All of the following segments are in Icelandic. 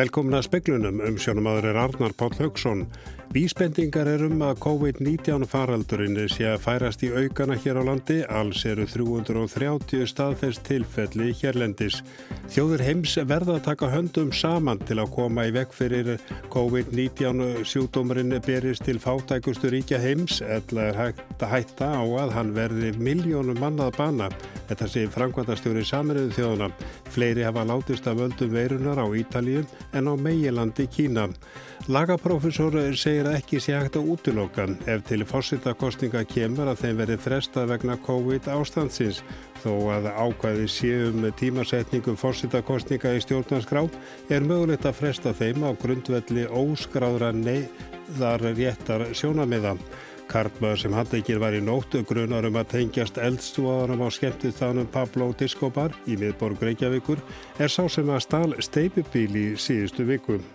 Velkomin að speklunum um sjónumadur er Arnar Páll Haugsson. Vísbendingar er um að COVID-19 faraldurinn sé að færast í aukana hér á landi. Alls eru 330 staðfest tilfelli hérlendis. Þjóður heims verða að taka höndum saman til að koma í vekk fyrir COVID-19 sjúdómarinn berist til fátækustu ríkja heims. Eðla er hægt að hætta á að hann verði miljónum mannað bana. Þetta sé framkvæmtastjóri saminuðu þjóðuna. Fleiri hafa látist af völdum veirunar á Ítalíu en á meilandi Kína. Lagaprofessor segir að ekki sé hægt að útiloka ef til fósittakostninga kemur að þeim veri fresta vegna COVID ástandsins þó að ákvæði séum tímasetningum fósittakostninga í stjórnarskrá er mögulegt að fresta þeim á grundvelli óskráðra neyðar réttar sjónamiða. Karpmaður sem handekir var í nóttu grunar um að tengjast eldstúaðanum á skemmtið þanum Pablo Discobar í miðborg Reykjavíkur er sá sem að stál steipubíl í síðustu vikum.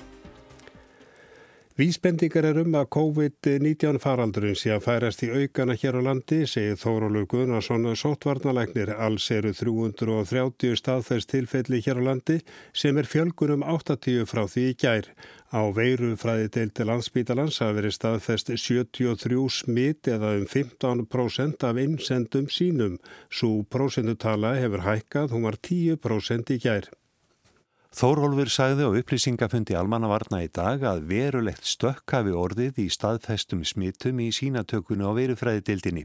Vísbendingar er um að COVID-19 faraldurinn sé að færast í aukana hér á landi, segir Þórólur Gunnarsson sótvarnalegnir. Alls eru 330 staðfæst tilfelli hér á landi sem er fjölgunum 80 frá því í gær. Á veirufræði deildi landsbítalans að veri staðfest 73 smitt eða um 15% af innsendum sínum. Svo prósendutala hefur hækkað, hún var 10% í gær. Þórólfur sagði á upplýsingafundi almannavarna í dag að verulegt stökk hafi orðið í staðfestum smittum í sínatökunu á verufræðidildinni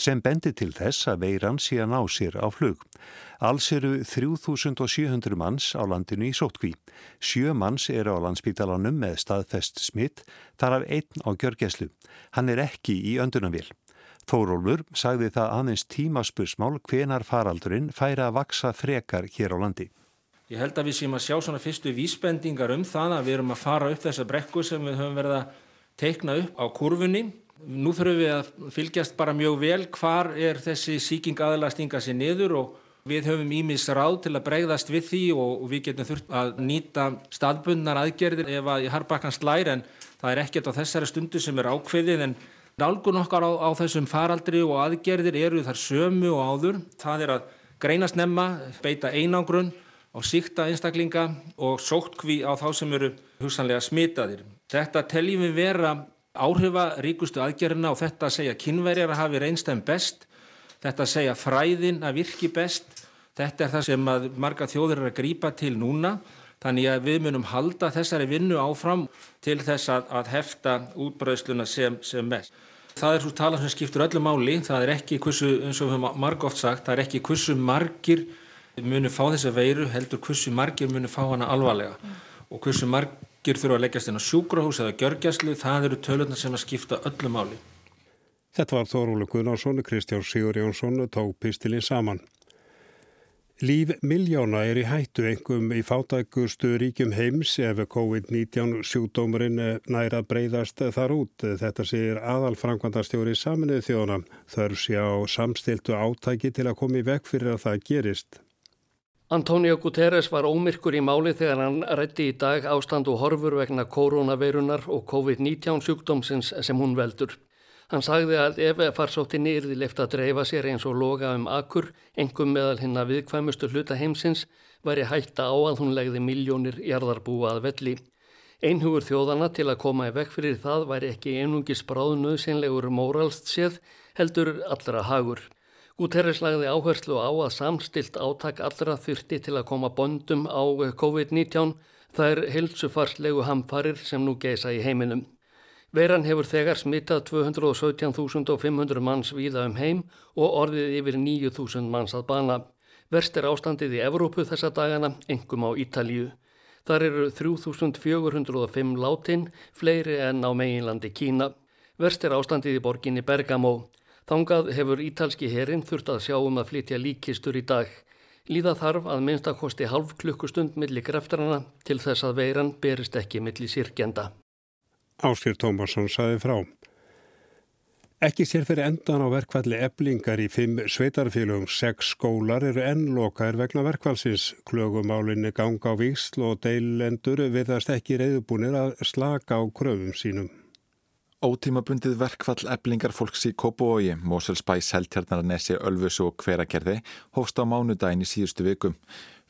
sem bendi til þess að veiran sé að ná sér á flug. Alls eru 3700 manns á landinu í sótkví. Sjö manns eru á landsbítalanum með staðfest smitt, þar af einn á gjörgeslu. Hann er ekki í öndunavil. Þórólfur sagði það aðeins tímaspursmál hvenar faraldurinn færi að vaksa frekar hér á landi. Ég held að við séum að sjá svona fyrstu vísbendingar um það að við erum að fara upp þessa brekku sem við höfum verið að teikna upp á kurfunni. Nú þurfum við að fylgjast bara mjög vel hvar er þessi síking aðla að stinga sér niður og við höfum ímis ráð til að bregðast við því og við getum þurft að nýta staðbundnar aðgerðir ef að ég har bakkans læri en það er ekkert á þessari stundu sem er ákveðið en nálgun okkar á, á þessum faraldri og aðgerðir eru þar sömu og áður. Það er að greina snemma, beita einangrun á síkta einstaklinga og sóttkví á þá sem eru hugsanlega smitaðir. Þetta teljum við vera áhrifa ríkustu aðgerðina og þetta segja kynverjar að hafi reynstæðum best, þetta segja fræðin að virki best, þetta er það sem marga þjóður er að grýpa til núna, þannig að við munum halda þessari vinnu áfram til þess að, að hefta útbröðsluna sem, sem mest. Það er svo tala sem skiptur öllu máli, það er ekki hversu, eins og við höfum marg oft sagt, það er ekki hversu margir munu fá þessa veiru heldur hversu margir munu fá hana alvarlega mm. og hversu margir þurfa að leggjast inn á sjúkrahús eða gjörgjæslu, það eru tölurna sem að skipta öllu máli. Þetta var Þórólu Gunnarsson, Kristján Sigur Jónsson tók pistilinn saman. Líf miljóna er í hættu engum í fátækustu ríkjum heims ef COVID-19 sjúdómurinn næra breyðast þar út. Þetta séir aðalfrankvandastjóri saminuð þjóna. Þörf sé á samstiltu átæki til að koma í vekk fyrir að það gerist. Antonio Guterres var ómyrkur í máli þegar hann rætti í dag ástand og horfur vegna koronaveirunar og COVID-19 sjúkdómsins sem hún veldur. Hann sagði að ef farsóttinni yrði leift að dreifa sér eins og loga um akkur, engum meðal hinn að viðkvæmustu hluta heimsins, væri hætta á að hún legði miljónir jarðarbúa að velli. Einhugur þjóðana til að koma í vekk fyrir það væri ekki einungis bráðnöðsynlegur móralst séð, heldur allra hagur. Guterres lagði áherslu á að samstilt átak allra þyrti til að koma bondum á COVID-19 þær hilsufarslegu hamfarir sem nú geisa í heiminum. Veran hefur þegar smittað 217.500 manns víða um heim og orðið yfir 9.000 manns að bana. Verst er ástandið í Evrópu þessa dagana, engum á Ítalíu. Þar eru 3.405 látin, fleiri en á meginlandi Kína. Verst er ástandið í borginni Bergamo. Þangað hefur ítalski herin þurft að sjá um að flytja líkistur í dag. Líða þarf að minnstakosti halv klukkustund millir greftarana til þess að veiran berist ekki millir sirkjenda. Áskir Tómasson saði frá. Ekki sér fyrir endan á verkvalli eblingar í fimm sveitarfélögum. Seks skólar eru ennlokaðir vegna verkvallsins. Klögumálinni ganga á vísl og deilendur viðast ekki reyðubúnir að slaka á kröfum sínum. Ótímabundið verkfall eblingar fólks í Kópavogi, Moselsbæ, Seltjarnarnesi, Ölfusu og Hveragerði hófst á mánudagin í síðustu vikum.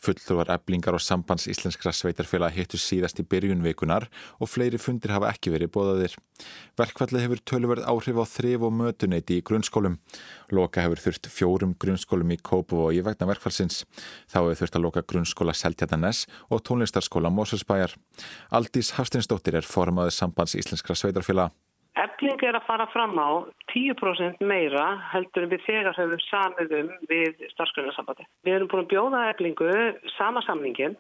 Fulltrúar eblingar og sambands íslenskra sveitarfélag hittu síðast í byrjun vikunar og fleiri fundir hafa ekki verið bóðaðir. Verkfallið hefur tölverð áhrif á þrif og mötuneyti í grunnskólum. Loka hefur þurft fjórum grunnskólum í Kópavogi vegna verkfallsins. Þá hefur þurft að loka grunnskóla Seltjarnanes og tónlistarskóla Mósusbæjar. Aldís Hafstinsdóttir er formaður sambands íslenskra sveitarfélag. Efling er að fara fram á 10% meira heldur við þegar höfum samið um við starfsgrunnarsambandi. Við erum búin að bjóða eflingu sama samningin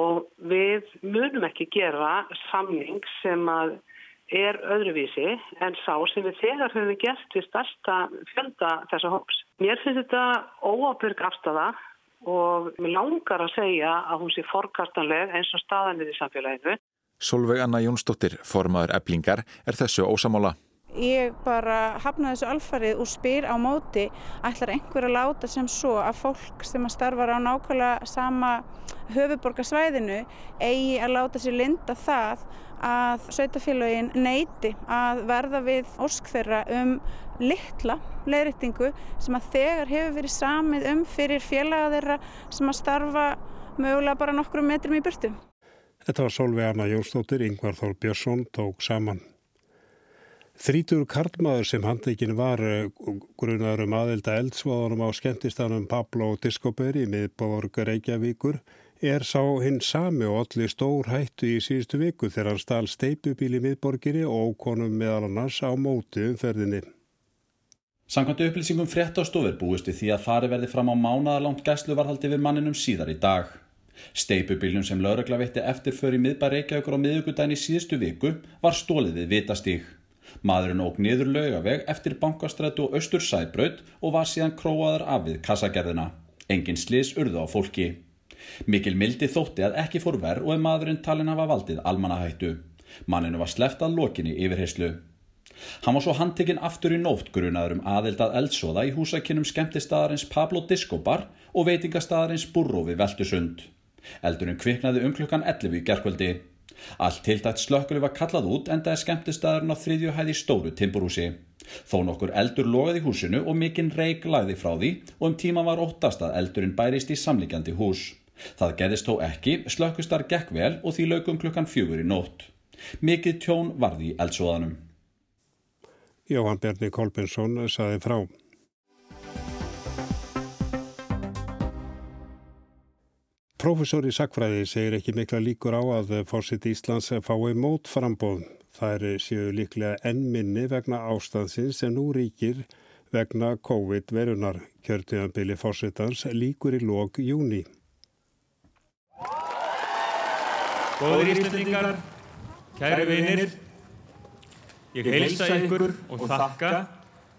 og við munum ekki gera samning sem er öðruvísi en sá sem við þegar höfum gert við starsta fjölda þessa hóps. Mér finnst þetta óábyrg afstafa og mér langar að segja að hún sé forkastanleg eins og staðanir í samfélaginu. Solveig Anna Jónsdóttir, formaður eblingar, er þessu ósamála. Ég bara hafna þessu alfarið og spyr á móti ætlar einhver að láta sem svo að fólk sem að starfar á nákvæmlega sama höfuborgarsvæðinu eigi að láta sér linda það að sveitafélagin neyti að verða við ósk þeirra um litla leiðrættingu sem að þegar hefur verið samið um fyrir félaga þeirra sem að starfa mögulega bara nokkrum metrum í burtu. Þetta var Solveig Anna Jónsdóttir, Yngvar Þór Björnsson tók saman. Þrítur karlmaður sem handleikin var eh, grunar um aðelda eldsváðunum á skemmtistanum Pablo Discober í miðborg Reykjavíkur er sá hinn sami og allir stór hættu í síðustu viku þegar hann stál steipubíl í miðborginni og konum meðal annars á móti umferðinni. Sankvæmtu upplýsingum frétt á stofur búist við því að fari verði fram á mánaðarlangt gæsluvarhaldi við manninum síðar í dag. Steipubílun sem laurugla veitti eftirför í miðbæ Reykjavíkur á miðugudagin í síðustu viku var stólið við vitastíg. Maðurinn óg niður laugaveg eftir bankastrættu og austur sæbraut og var síðan króaður af við kassagerðina. Engin slis urðu á fólki. Mikil mildi þótti að ekki fór verð og að maðurinn talin hafa valdið almannahættu. Manninu var sleft að lokinni yfirheyslu. Hann var svo handtekinn aftur í nótt grunaður um aðildað eldsóða í húsakinnum skemmtistadarins Pablo Discobar og veitingastadarins Burro við Veltusund. Eldurinn kviknaði um klukkan 11 í gerkvöldi. Allt tiltætt slökkuli var kallað út endaði skemmtistæðurinn á þriðju hæði stóru timburhúsi. Þó nokkur eldur logaði húsinu og mikinn reik lagði frá því og um tíma var óttast að eldurinn bærist í samlíkjandi hús. Það gerðist þó ekki, slökkustar gekk vel og því lögum klukkan fjögur í nótt. Mikið tjón varði í eldsóðanum. Jóhann Berni Kolbensson saði frá. Professor í sakfræði segir ekki mikla líkur á að fósitt Íslands fái mótframbóð. Það er séu líklega ennminni vegna ástansins sem nú ríkir vegna COVID-verunar. Kjörtíðanbili fósittans líkur í lók júni. Góðir íslendingar, kæri vinir, ég heilsa ykkur og þakka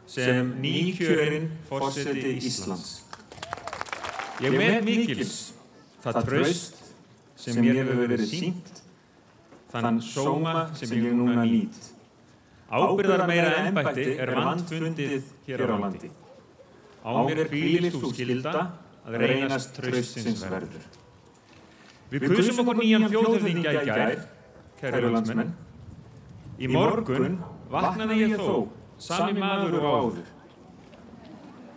sem nýkjörinn fósitti Íslands. Ég með mikils það tröst sem mér hefur verið sínt, þann sóma sem ég núna nýtt. Ábyrðar meira ennbætti er vandfundið hér á landi. Á mér er fýlist úr skilda að reynast tröstins verður. Við kusum okkur nýjan fjóðhöfðingja í gær, kæru landsmenn. Í morgun vaknaði ég þó, sami maður og áður.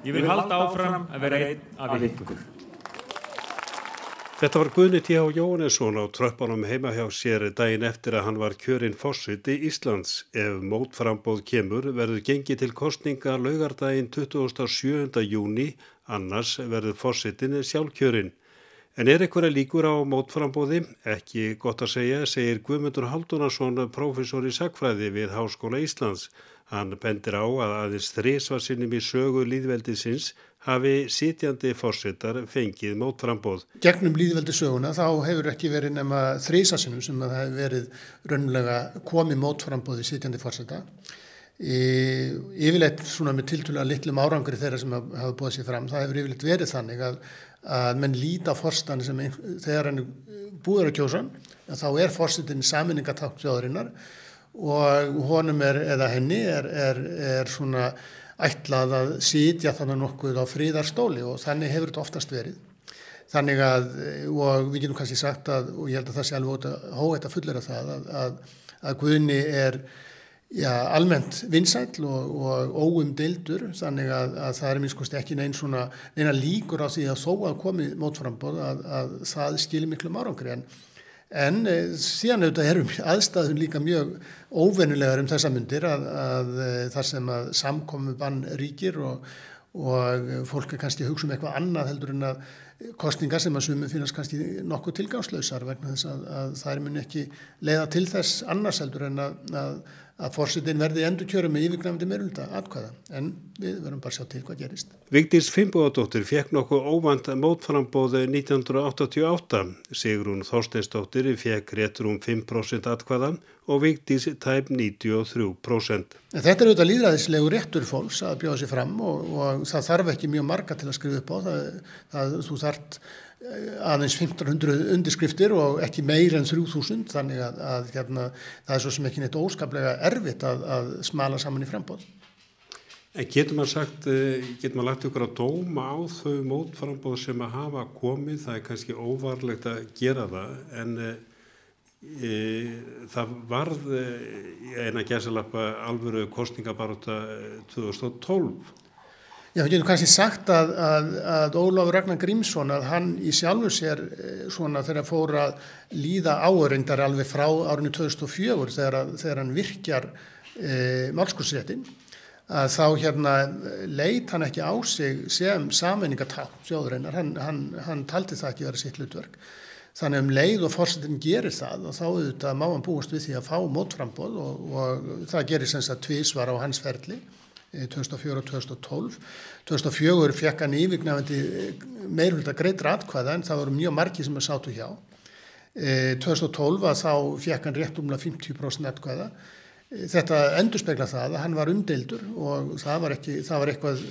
Ég vil halda áfram að vera einn af ykkur. Þetta var Guðni T.H. Jónesson á tröppunum heima hjá sér daginn eftir að hann var kjörinn fórsiti Íslands. Ef mótframbóð kemur verður gengið til kostninga laugardaginn 27. júni, annars verður fórsitin sjálfkjörinn. En er eitthvað líkur á mótframbóði? Ekki gott að segja, segir Guðmundur Haldunarsson, professor í Sakfræði við Háskóla Íslands. Hann bendir á að aðeins þrísvarsinnum í sögu líðveldisins hafi sitjandi fórsetar fengið mótframbóð. Gegnum líðveldi söguna þá hefur ekki verið nema þrísvarsinnum sem að það hefur verið raunlega komið mótframbóði sitjandi fórseta. Yfirleitt svona með tiltúlega litlum árangri þeirra sem hafa búið sér fram, það hefur yfirleitt verið þannig að, að menn líta fórstan sem þegar hann búður að kjósa, að þá er fórsetin saminningatátt þjóðarinnar og honum er, eða henni er, er, er svona ætlað að sitja þannig nokkuð á fríðarstóli og þannig hefur þetta oftast verið. Þannig að, og við getum kannski sagt að, og ég held að það sé alveg hótt að fullera það, að, að, að Guðni er, já, almennt vinsæl og, og óumdeildur þannig að, að það er minnst ekki neina, svona, neina líkur á því að þó að komi mótframbóð að, að það skilir miklu árangri en, en e, síðan auðvitað erum aðstæðun líka mjög óvennulegar um þessa myndir að, að e, þar sem að samkomi bann ríkir og, og fólk er kannski að hugsa um eitthvað annað heldur en að kostningar sem að sumum finnast kannski nokkuð tilgangslausar vegna þess að, að það er mun ekki leiða til þess annars heldur en að, að að fórsetin verði endur kjöru með yfirgnafndi meirulda atkvæða en við verðum bara að sjá til hvað gerist. Vigdís Fimboðadóttir fekk nokkuð óvand mótframbóðu 1988. Sigrún Þorsteinsdóttir fekk réttur um 5% atkvæða og Vigdís tæp 93%. En þetta er auðvitað líðræðislegu réttur fólks að bjóða sér fram og, og það þarf ekki mjög marga til að skrifa upp á það. það þú þart aðeins 1500 undirskriftir og ekki meir en 3000 þannig að, að hérna, það er svo sem ekki neitt óskaplega erfitt að, að smala saman í frambóð. En getur maður sagt, eh, getur maður lagt ykkur að dóma á þau mótframbóð sem að hafa komið, það er kannski óvarlegt að gera það en e, það varð eina gæsalappa alvöru kostningabaróta 2012 Já, við getum kannski sagt að, að, að Ólafur Ragnar Grímsson að hann í sjálfu sér eh, svona þegar fór að líða áöryndar alveg frá árunni 2004 þegar, þegar hann virkjar e, málskursréttin að þá hérna leit hann ekki á sig sem sammenningatál sjóðurinnar, hann, hann, hann taldi það ekki verið sitt hlutverk. Þannig um leið og fórsetin gerir það og þá auðvitað má hann búast við því að fá mótframbóð og, og það gerir sem sagt tvísvar á hans ferli 2004 og 2012. 2004 fekk hann yfirgnafandi eh, meirhulda greiðra atkvæða en það voru mjög margi sem að sátu hjá. 2012 eh, þá fekk hann rétt umlað 50% atkvæða. Eh, þetta endur spekla það að hann var umdeildur og það var, ekki, það var eitthvað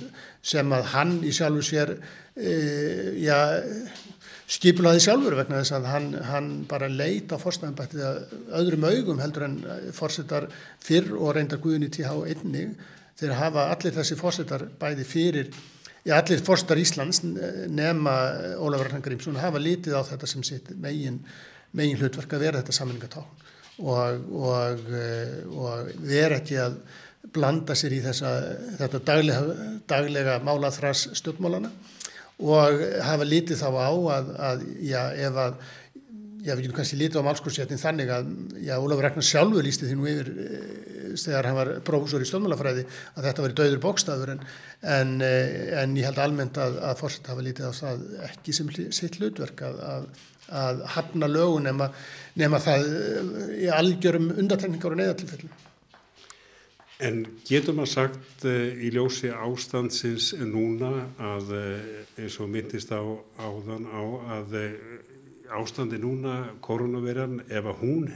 sem að hann í sjálfu sér e, ja, skipulaði sjálfur vegna þess að hann, hann bara leita fórstæðanbættið öðrum augum heldur en fórsetar fyrr og reyndar Guðinni á einni þeir hafa allir þessi fórsetar bæði fyrir, já allir fórsetar Íslands nema Ólafur Ragnar Grímsson hafa litið á þetta sem sitt megin, megin hlutverk að vera þetta sammenningatá og, og, og vera ekki að blanda sér í þessa, þetta daglega, daglega málaþras stjórnmálana og hafa litið þá á að, að já, ef að já, við getum kannski lítið á málskursséttin þannig að, já, Ólafur Ragnar sjálfur lísti því nú yfir e, þegar hann var prófessor í stjórnmálafræði að þetta veri döður bókstafur en, en, e, en ég held almennt að, að fórsett hafa lítið á það ekki sem sitt hlutverk að, að, að hafna lögu nema, nema það e, í algjörum undatekningar og neyðartilfellum. En getur maður sagt uh, í ljósi ástandsins núna að uh, eins og myndist á áðan á að uh, ástandi núna koronaviran ef að hún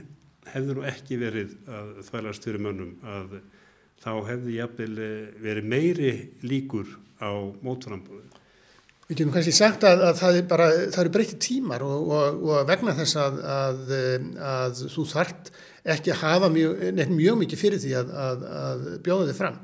hefði nú ekki verið að þvælast fyrir mönnum að þá hefði jafnvel eh, verið meiri líkur á mótframbúðu. Við getum kannski sagt að, að það, er bara, það eru breytti tímar og, og, og vegna þess að, að, að þú þart ekki að hafa mjög, mjög mikið fyrir því að bjóða þig fram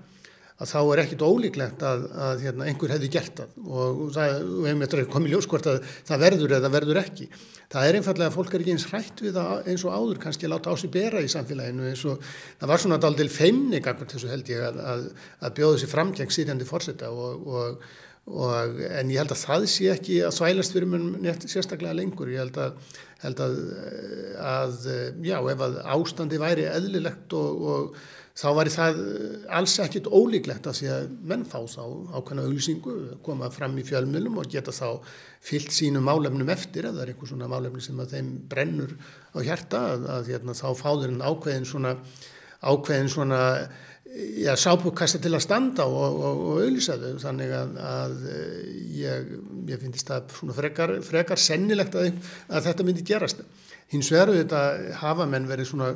að þá er ekkit ólíklegt að, að hérna, einhver hefði gert það og það hefum við komið ljóskvort að það verður eða verður ekki. Það er einfallega að fólk er ekki eins hrætt við það eins og áður kannski að láta á sig bera í samfélaginu eins og það var svona daldil feimni gangvart þessu held ég að, að, að bjóða þessi framgeng sýrjandi fórseta og, og, og en ég held að það sé ekki að svælast fyrir mun nétt sérstaklega lengur. Ég held að, held að já ef að ástandi væri eðlilegt og þá var það eh, alls ekkit ólíklegt að því að menn fá þá ákveðna auglýsingu, koma fram í fjölmjölum og geta þá fyllt sínum málefnum eftir eða einhver svona málefni sem að þeim brennur á hjarta að, að hérna, þá fá þeir en ákveðin svona, ákveðin svona já, sábúkasta til að standa og, og, og auðlýsa þau þannig að, að ég, ég finnst það frekar, frekar sennilegt að, að þetta myndi gerast. Hins vegar auðvitað hafa menn verið svona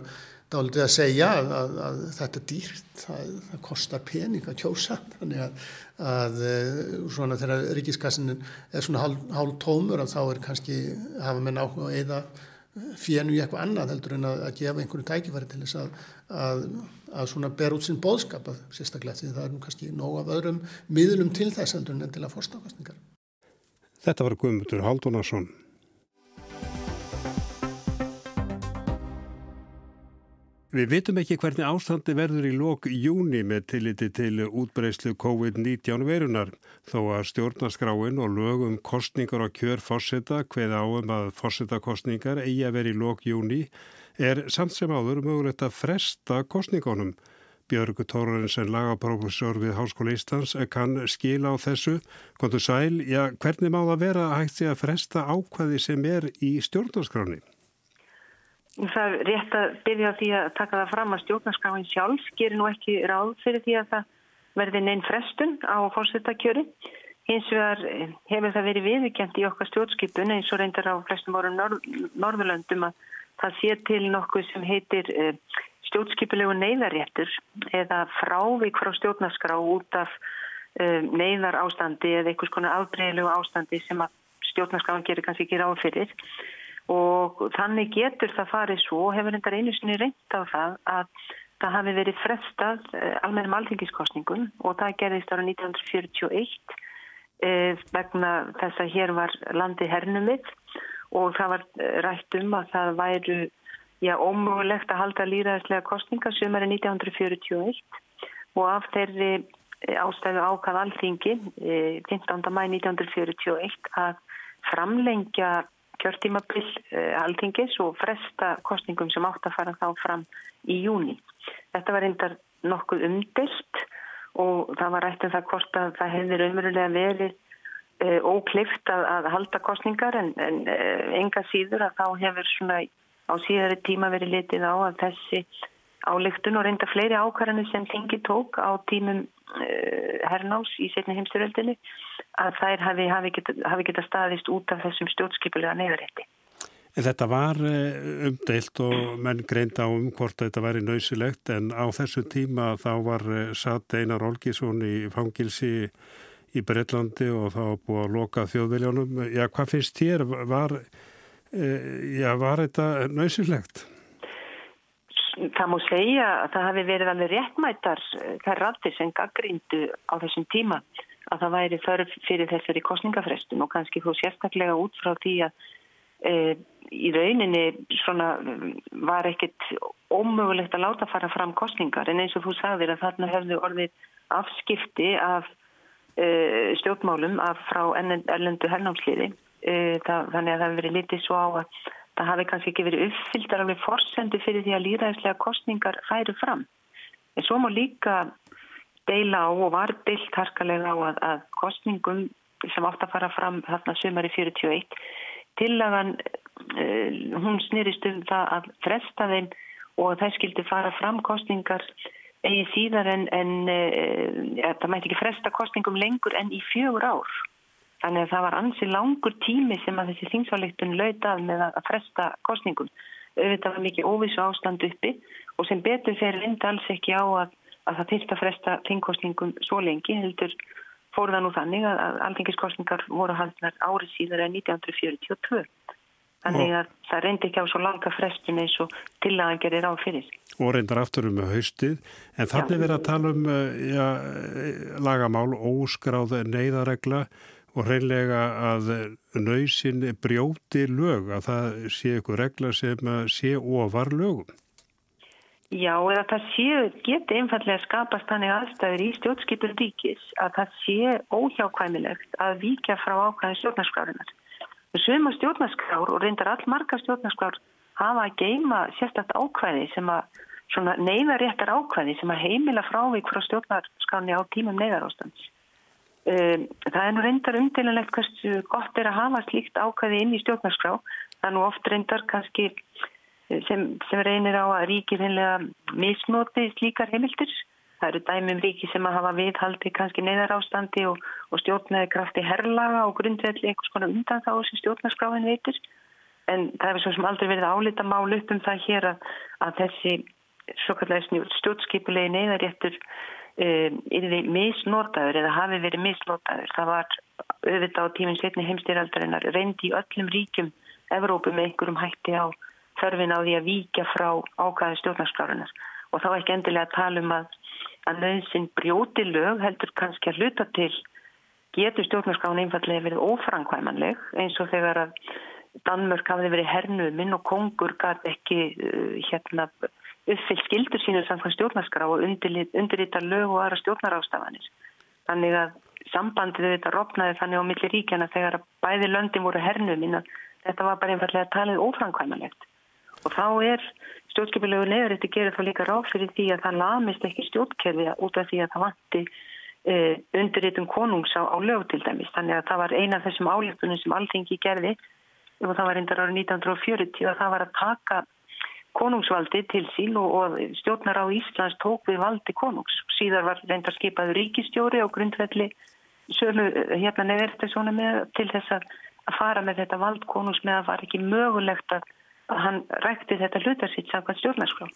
dálítið að segja að, að, að þetta er dýrt, það, það kostar pening að kjósa, þannig að, að eh, svona þegar ríkiskassin er svona hálf, hálf tómur að þá er kannski, hafa menn áhuga að eða fjennu í eitthvað annað heldur en að gefa einhverju tækifæri til þess að svona ber út sinn bóðskap að sérstaklega því það er nú kannski nóg af öðrum miðlum til þess endur en til að fórstafastningar. Þetta var Guðmundur Haldunarsson. Við vitum ekki hvernig ástandi verður í lok júni með tilliti til útbreyslu COVID-19 verunar þó að stjórnaskráin og lögum kostningar og kjör fórseta hveð áum að fórsetakostningar eigi að vera í lok júni er samt sem áður mögulegt að fresta kostningunum. Björgu Tórarinsen lagaprófessor við Háskóla Íslands kann skila á þessu. Kontur Sæl, já, hvernig má það vera að hægt sig að fresta ákvaði sem er í stjórnaskráni? Það er rétt að byrja því að taka það fram að stjórnarskráin sjálf gerir nú ekki ráð fyrir því að það verði neinn frestun á fórsettakjöri. Hins vegar eh, hefur það verið viðvikend í okkar stjórnskipun eins og reyndar á flestum árum norð, Norðurlöndum að það sé til nokkuð sem heitir eh, stjórnskipulegu neyðarréttur eða frávik frá stjórnarskrá út af eh, neyðar ástandi eða einhvers konar afbreyðilegu ástandi sem að stjórnarskráin gerir kannski ekki ráð fyrir og þannig getur það farið svo og hefur endar einu sinni reynt á það að það hafi verið frestað eh, almennum alþingiskostningum og það gerðist ára 1941 eh, vegna þess að hér var landi hernumið og það var eh, rætt um að það væru já, ómögulegt að halda líraðislega kostninga sem er 1941 og af þeirri ástæðu ákað alþingi 15. mæ 1941 að framlengja kjörtímabill eh, alþingis og fresta kostningum sem átt að fara þá fram í júni. Þetta var reyndar nokkuð umdilt og það var rætt um það hvort að það hefði raunverulega verið eh, óklift að, að halda kostningar en, en eh, enga síður að þá hefur svona á síðari tíma verið litið á að þessi álygtun og reynda fleiri ákvarðanir sem þingi tók á tímum hernás í setni heimstyröldinni að þær hafi, hafi geta, geta staðist út af þessum stjórnskipulega neyðarétti. En þetta var eh, umdeilt og menn greint á um hvort þetta væri nöysilegt en á þessu tíma þá var eh, satt Einar Olgísson í fangilsi í Breitlandi og þá búið að loka þjóðviljónum. Já, hvað finnst þér? Var, já, var þetta nöysilegt? það má segja að það hafi verið alveg réttmættar eh, þær rattir sem gaggríndu á þessum tíma að það væri þörf fyrir þessari kostningafrestun og kannski þú sérstaklega út frá því að e, í rauninni svona var ekkit ómögulegt að láta fara fram kostningar en eins og þú sagðir að þarna hefðu orðið afskipti af e, stjórnmálum af frá erlendu hernámsliði e, þannig að það hefur verið litið svo á að það hafi kannski ekki verið uppfylltar alveg forsendu fyrir því að líðræðislega kostningar færu fram. En svo má líka deila á og var deilt harkalega á að, að kostningum sem átt að fara fram þarna sömari 41 tillagan uh, hún snýrist um það að fresta þeim og það skildi fara fram kostningar eigi síðar en, en uh, það mæti ekki fresta kostningum lengur en í fjögur ár Þannig að það var ansi langur tími sem að þessi þingsáleiktun lautað með að fresta kostningum. Auðvitað var mikið óvissu ástand uppi og sem betur þeir reyndi alls ekki á að, að það þýrst að fresta þingkostningum svo lengi. Heldur fór það nú þannig að, að aldingiskostningar voru haldnar árið síðar en 1942. Þannig að það reyndi ekki á svo langa frestun eins og til að hann gerir á fyrir. Og reyndar aftur um haustið. En þannig verið að tala um ja, lagamál, óskráð neyðaregla og hreinlega að nöysin brjóti lög, að það sé ykkur regla sem sé ofar lögum. Já, eða það sé, geti einfallega skapast þannig aðstæður í stjórnskipur ríkis að það sé óhjákvæmilegt að vika frá ákvæði stjórnarskrárinar. Suma stjórnarskrár og reyndar all marga stjórnarskrár hafa að geima sérstakta ákvæði sem að svona neyðaréttar ákvæði sem að heimila frávik frá stjórnarskráni á tímum neyðarástans. Um, það er nú reyndar umdelanlegt hversu gott er að hafa slíkt ákvæði inn í stjórnarskrá. Það er nú oft reyndar kannski sem, sem reynir á að ríki reynlega misnóti slíkar heimildir. Það eru dæmum ríki sem að hafa viðhaldi kannski neyðar ástandi og, og stjórnaði krafti herrlaga og grundvelli einhvers konar undan þá sem stjórnarskráin veitir. En það er svo sem aldrei verið álita mál upp um það hér að, að þessi svo kallega stjórnskipulegi neyðaréttur yfir um, misnótaður eða hafi verið misnótaður. Það var auðvitað á tíminn setni heimstýraldarinnar reyndi í öllum ríkjum Evrópu með einhverjum hætti á þörfin á því að víkja frá ákvæði stjórnarskrárunar og þá ekki endilega að tala um að að nöðsinn brjóti lög heldur kannski að hluta til getur stjórnarskráin einfallega verið ófrangkvæmanleg eins og þegar að Danmörk hafði verið hernuminn og kongur gæti ekki uh, hérna uppfyllt skildur sínur samkvæmt stjórnarskrá og undirrita lög og aðra stjórnarástafanir. Þannig að sambandið þetta rofnaði þannig á milli ríkjana þegar bæði löndin voru hernum innan þetta var bara einfallega talið óframkvæmulegt. Og þá er stjórnskipilegu neður þetta gerir þá líka ráð fyrir því að það lamist ekki stjórnkerfi út af því að það vanti e, undirritum konungs á, á lög til dæmis. Þannig að það var eina af þessum álíktunum sem alltingi gerði og það var reyndar árið 1940 og það var að taka konungsvaldi til sín og, og stjórnar á Íslands tók við valdi konungs. Síðar var reyndar skipaður ríkistjóri og grundvelli sömu hérna nefnir þetta svona með til þess að fara með þetta vald konungs með að var ekki mögulegt að, að hann rækti þetta hlutasitt samkvæmt stjórnarskrá.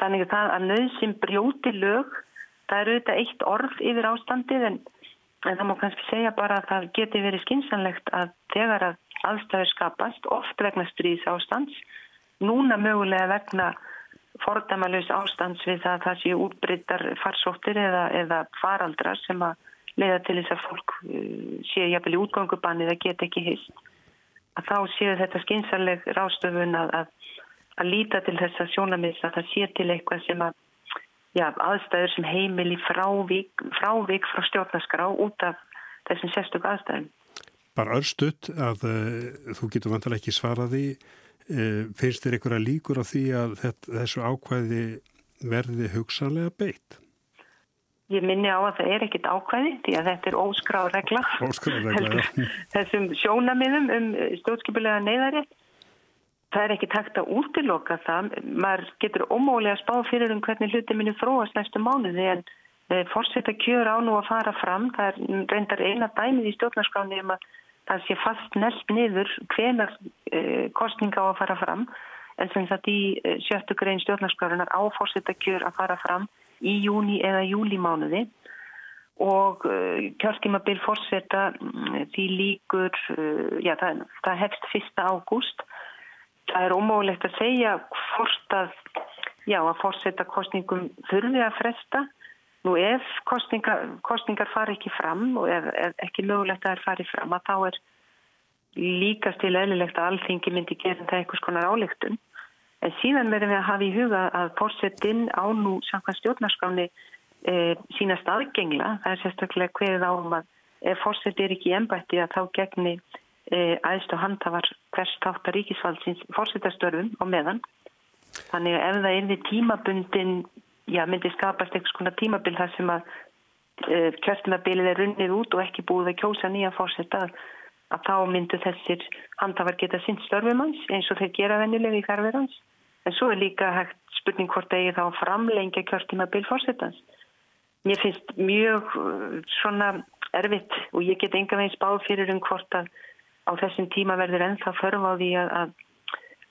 Þannig að það að nöðsum brjóti lög, það er auðvitað eitt orð yfir ástandið en, en það má kannski segja bara að það geti verið skinsanlegt að þegar að aðstæður skapast, oft vegna stríðs ástands núna mögulega vegna fordæmalus ástands við það að það séu útbryttar farsóttir eða, eða faraldrar sem að leiða til þess að fólk uh, séu jafnvel í útgangubanni það get ekki hist að þá séu þetta skynsaleg rástöfun að, að, að líta til þess að sjónamins að það sé til eitthvað sem að já, aðstæður sem heimili frávík, frávík frá stjórnaskrá út af þessum sérstök aðstæðum. Bara örstuðt að uh, þú getur vantilega ekki svaraði Eh, finnst þér einhverja líkur á því að þessu ákvæði verði hugsanlega beitt? Ég minni á að það er ekkit ákvæði því að þetta er óskráð regla, óskráð regla þessum sjónamiðum um stjórnskipulega neyðari það er ekki takt að útiloka það. Maður getur ómólega spáð fyrir um hvernig hluti minni fróast næstu mánuði en e, fórsetta kjör á nú að fara fram. Það er reyndar eina dæmið í stjórnarskráni um að það sé fast nelt niður hvenar uh, kostninga á að fara fram. En sem sagt í sjöttu grein stjórnarskrárunar áfórsetta kjör að fara fram í júni eða júlimánuði og uh, kjörtímabil fórsetta mm, því líkur, já það, það hefst fyrsta ágúst. Það er ómögulegt að segja hvort að, já að fórsetta kostningum þurfi að fresta Nú ef kostningar, kostningar fari ekki fram og ef, ef ekki mögulegt að það fari fram að þá er líkast til eðlilegt að allþingi myndi gera það einhvers konar álíktun. En síðan verðum við að hafa í huga að fórsettinn á nú samkvæmt stjórnarskáni e, sína staðgengla. Það er sérstaklega hverið á um að ef fórsett er ekki ennbætti að þá gegni e, aðstu handhafar hvers þáttar ríkisvaldsins fórsetastörfum á meðan. Þannig að ef það er við tímabundin já, myndi skapast einhvers konar tímabil þar sem að uh, kjörtumabilið er runnið út og ekki búið að kjósa nýja fórsetta að þá myndu þessir handhafar geta sinn störfum hans eins og þeir gera vennilega í færverð hans. En svo er líka hægt spurning hvort eigi þá framlengja kjörtumabil fórsetans. Mér finnst mjög uh, svona erfitt og ég get enga veginn spáð fyrir um hvort að á þessum tíma verður ennþá förf á því að, að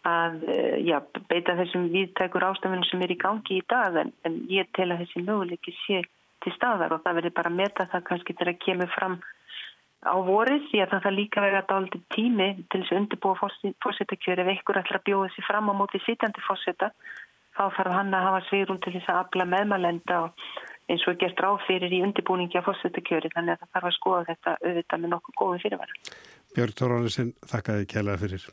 að eh, já, beita þessum viðtækur ástafunum sem er í gangi í dag en, en ég tel að þessi möguleiki sé til staðar og það verður bara að meta það kannski til að kemur fram á vorið því að það þarf líka að dálta tími til þess að undirbúa fórsetakjöri ef einhver ætlar að bjóða þessi fram á móti sitjandi fórseta þá þarf hann að hafa svigrún til þess að afla meðmalenda eins og gert ráð fyrir í undirbúningi af fórsetakjöri þannig að það þarf að skoða þetta auðvitað með nokkuð góði fyrirvara. Björg Tórónisinn, þakka þið kælega fyrir.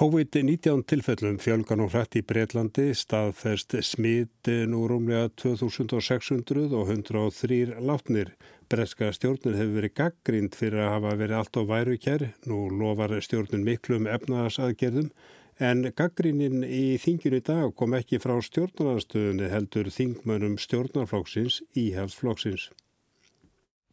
COVID-19 tilfellum fjölgan og hrætt í Breitlandi staðfest smitin úr rúmlega 2600 og 103 látnir. Breska stjórnir hefur verið gaggrind fyrir að hafa verið allt á væru kjær. Nú lofar stjórnir miklum efnaðasaðgerðum en gaggrinnin í þinginu í dag kom ekki frá stjórnarnarstöðunni heldur þingmönum stjórnarflokksins í helflokksins.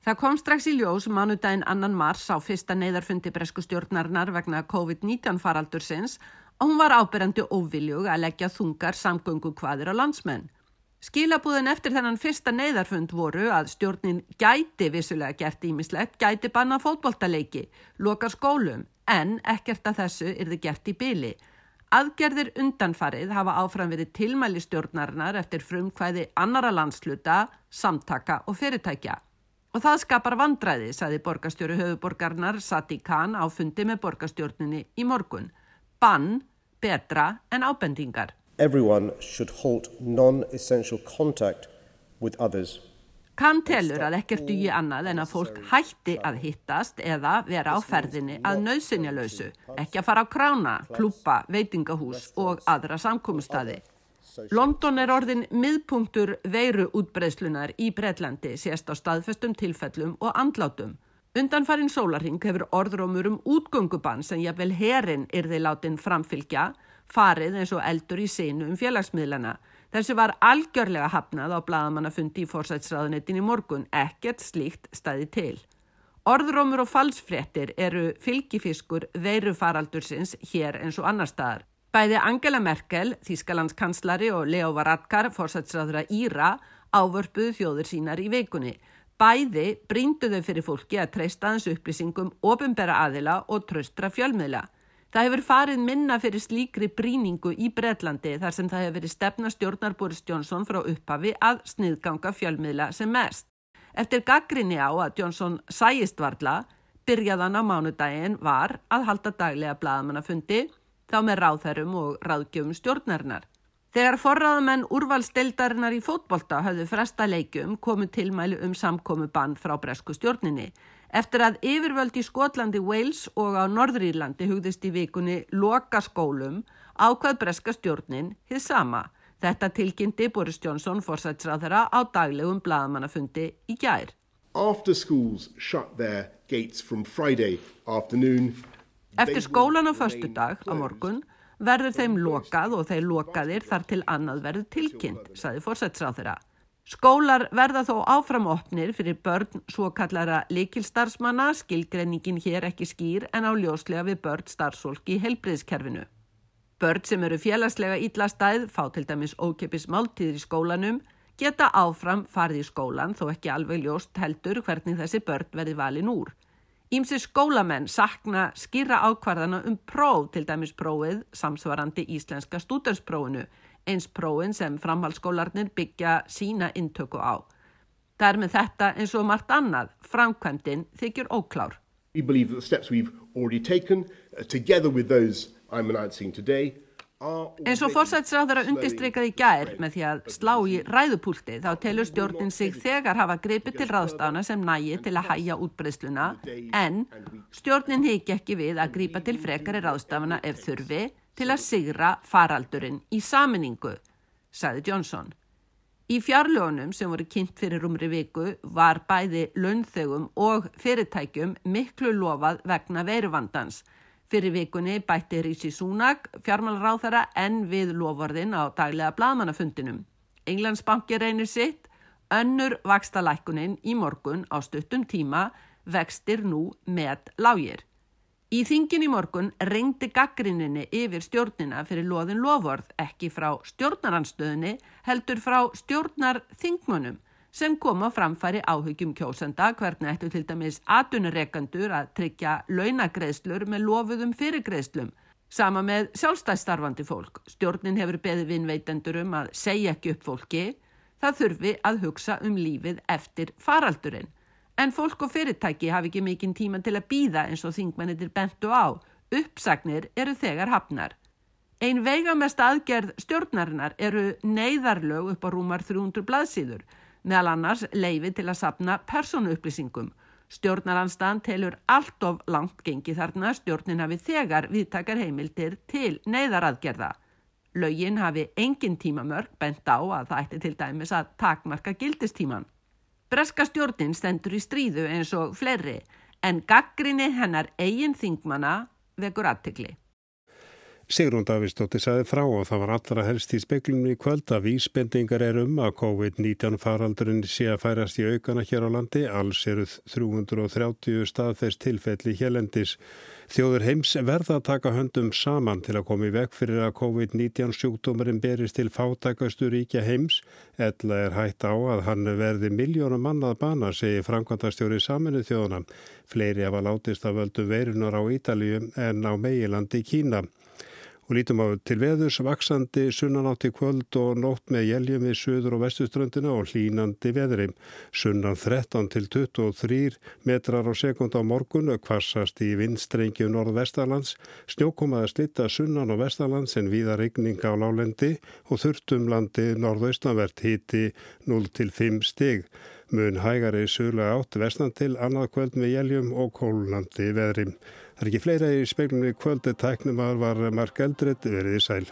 Það kom strax í ljós mánudaginn annan mars á fyrsta neyðarfundi bresku stjórnarnar vegna COVID-19 faraldursins og hún var ábyrjandi óviljug að leggja þungar samgöngu hvaðir á landsmenn. Skilabúðin eftir þennan fyrsta neyðarfund voru að stjórnin gæti vissulega gert ímislegt, gæti banna fótboltaleiki, loka skólum, en ekkert að þessu er þið gert í byli. Aðgerðir undanfarið hafa áfram verið tilmæli stjórnarnar eftir frumkvæði annara landsluta, samtaka og fyrirtækja. Og það skapar vandræði, saði borgastjóru höfuborgarnar Sati Khan á fundi með borgastjórninni í morgun. Bann betra en ábendingar. Everyone should halt non-essential contact with others Kann telur að ekkert dugi annað en að fólk hætti að hittast eða vera á ferðinni að nöðsynja lausu, ekki að fara á krána, klúpa, veitingahús og aðra samkómustadi. London er orðin miðpunktur veiru útbreyslunar í Breitlandi sést á staðfestum tilfellum og andlátum. Undanfarinn sólarhing hefur orðrómur um útgöngubann sem jáfnvel herin er þeir látin framfylgja, farið eins og eldur í sinu um félagsmiðlana. Þessu var algjörlega hafnað á bladamannafundi í fórsætsraðunetin í morgun, ekkert slíkt staði til. Orðrómur og falsfréttir eru fylgifiskur veirufaraldursins hér eins og annar staðar. Bæði Angela Merkel, Þískalandskanslari og Leo Varadkar, fórsætsraðura Íra, ávörpuðu þjóður sínar í veikunni. Bæði brínduðu fyrir fólki að treysta hans upplýsingum, ofinbera aðila og tröstra fjölmiðla. Það hefur farið minna fyrir slíkri bríningu í Breitlandi þar sem það hefur verið stefna stjórnar Boris Johnson frá upphafi að sniðganga fjölmiðla sem mest. Eftir gaggrinni á að Johnson sæist varla, byrjaðan á mánudaginn var að halda daglega bladamannafundi þá með ráðherrum og ráðgjöfum stjórnarinnar. Þegar forraðamenn úrvalstildarinnar í fótbolta hafðu fresta leikum komu tilmæli um samkomi bann frá bresku stjórninni. Eftir að yfirvöld í Skotlandi, Wales og á Norðrýrlandi hugðist í vikunni loka skólum ákvað breska stjórnin hið sama. Þetta tilkynnti Boris Johnson fórsætsráðara á daglegum bladamannafundi í gær. Eftir skólan á förstu dag á morgun verður þeim lokað og þeir lokaðir þar til annað verður tilkynnt, saði fórsætsráðara. Skólar verða þó áframopnir fyrir börn svo kallara likilstarfsmanna, skilgreiningin hér ekki skýr en á ljóslega við börn starfsólk í helbriðskerfinu. Börn sem eru félagslega íllastæð, fá til dæmis ókeppis máltíðir í skólanum, geta áfram farið í skólan þó ekki alveg ljóst heldur hvernig þessi börn verði valin úr. Ímsi skólamenn sakna skýra ákvarðana um próf, til dæmis prófið samsvarandi íslenska stúdarsprófinu, eins prófin sem framhaldsskólarnir byggja sína intöku á. Það er með þetta eins og margt annað, framkvæmdinn þykjur óklár. We believe that the steps we've already taken, uh, together with those I'm announcing today, Fórsætsráður að undistrykað í gær með því að slá í ræðupúlti þá telur stjórnin sig þegar hafa gripið til ráðstána sem nægi til að hæja útbreysluna en stjórnin hiki ekki við að gripa til frekari ráðstafana ef þurfi til að sigra faraldurinn í saminningu, saði Johnson. Í fjarlögunum sem voru kynnt fyrir umri viku var bæði launþögum og fyrirtækjum miklu lofað vegna veiruvandans Fyrir vikunni bætti Rísi Súnag fjármálráþara enn við lovorðin á daglega bladmannafundinum. Englandsbanki reynir sitt, önnur vaksta lækunin í morgun á stuttum tíma vextir nú með lágir. Í þingin í morgun reyndi gaggrinninni yfir stjórnina fyrir loðin lovorð ekki frá stjórnaranstöðinni heldur frá stjórnar þingmunum sem kom á framfæri áhugjum kjósenda hvernig ættu til dæmis atunureikandur að tryggja launagreðslur með lofuðum fyrirgreðslum. Sama með sjálfstæðstarfandi fólk. Stjórnin hefur beðið vinnveitendur um að segja ekki upp fólki. Það þurfi að hugsa um lífið eftir faraldurinn. En fólk og fyrirtæki hafi ekki mikinn tíman til að býða eins og þingmennitir bentu á. Uppsagnir eru þegar hafnar. Ein veigamest aðgerð stjórnarinnar eru neyðarlög upp á rúmar 300 blaðsýður meðal annars leifi til að sapna persónuupplýsingum. Stjórnaranstaðan telur allt of langt gengi þarna stjórnin hafi þegar viðtakar heimildir til neyðaraðgerða. Laugin hafi engin tímamörk bent á að það ætti til dæmis að takmarka gildistíman. Breska stjórnin stendur í stríðu eins og fleiri en gaggrinni hennar eigin þingmana vekur aðtikli. Sigrún Davísdóttir saði frá og það var allra helst í speklunum í kvöld að vísbendingar er um að COVID-19 faraldurinn sé að færast í aukana hér á landi. Alls eru 330 staðfest tilfelli hérlendis. Þjóður heims verða að taka höndum saman til að koma í veg fyrir að COVID-19 sjúkdómarinn berist til fátækastu ríkja heims. Ella er hægt á að hann verði miljónum mannað bana, segir Frankvandastjóri saminu þjóðuna. Fleiri hafa látist að völdu veirunar á Ítalíu en á meilandi Kína. Og lítum á til veðurs vaksandi sunnanátt í kvöld og nótt með jæljum við söður og vestuströndina og hlínandi veðrim. Sunnan 13 til 23 metrar á sekund á morgun kvassast í vindstrengju norð-vestarlands. Snjókomaði slitta sunnan og vestarlands en viða regning á lálendi og þurftumlandi norðaustanvert híti 0 til 5 stig. Mun hægari sögulega átt vestan til annað kvöld með jæljum og kólnandi veðri. Það er ekki fleira í speilunni kvöldi tæknum að var mark eldrið verið í sæl.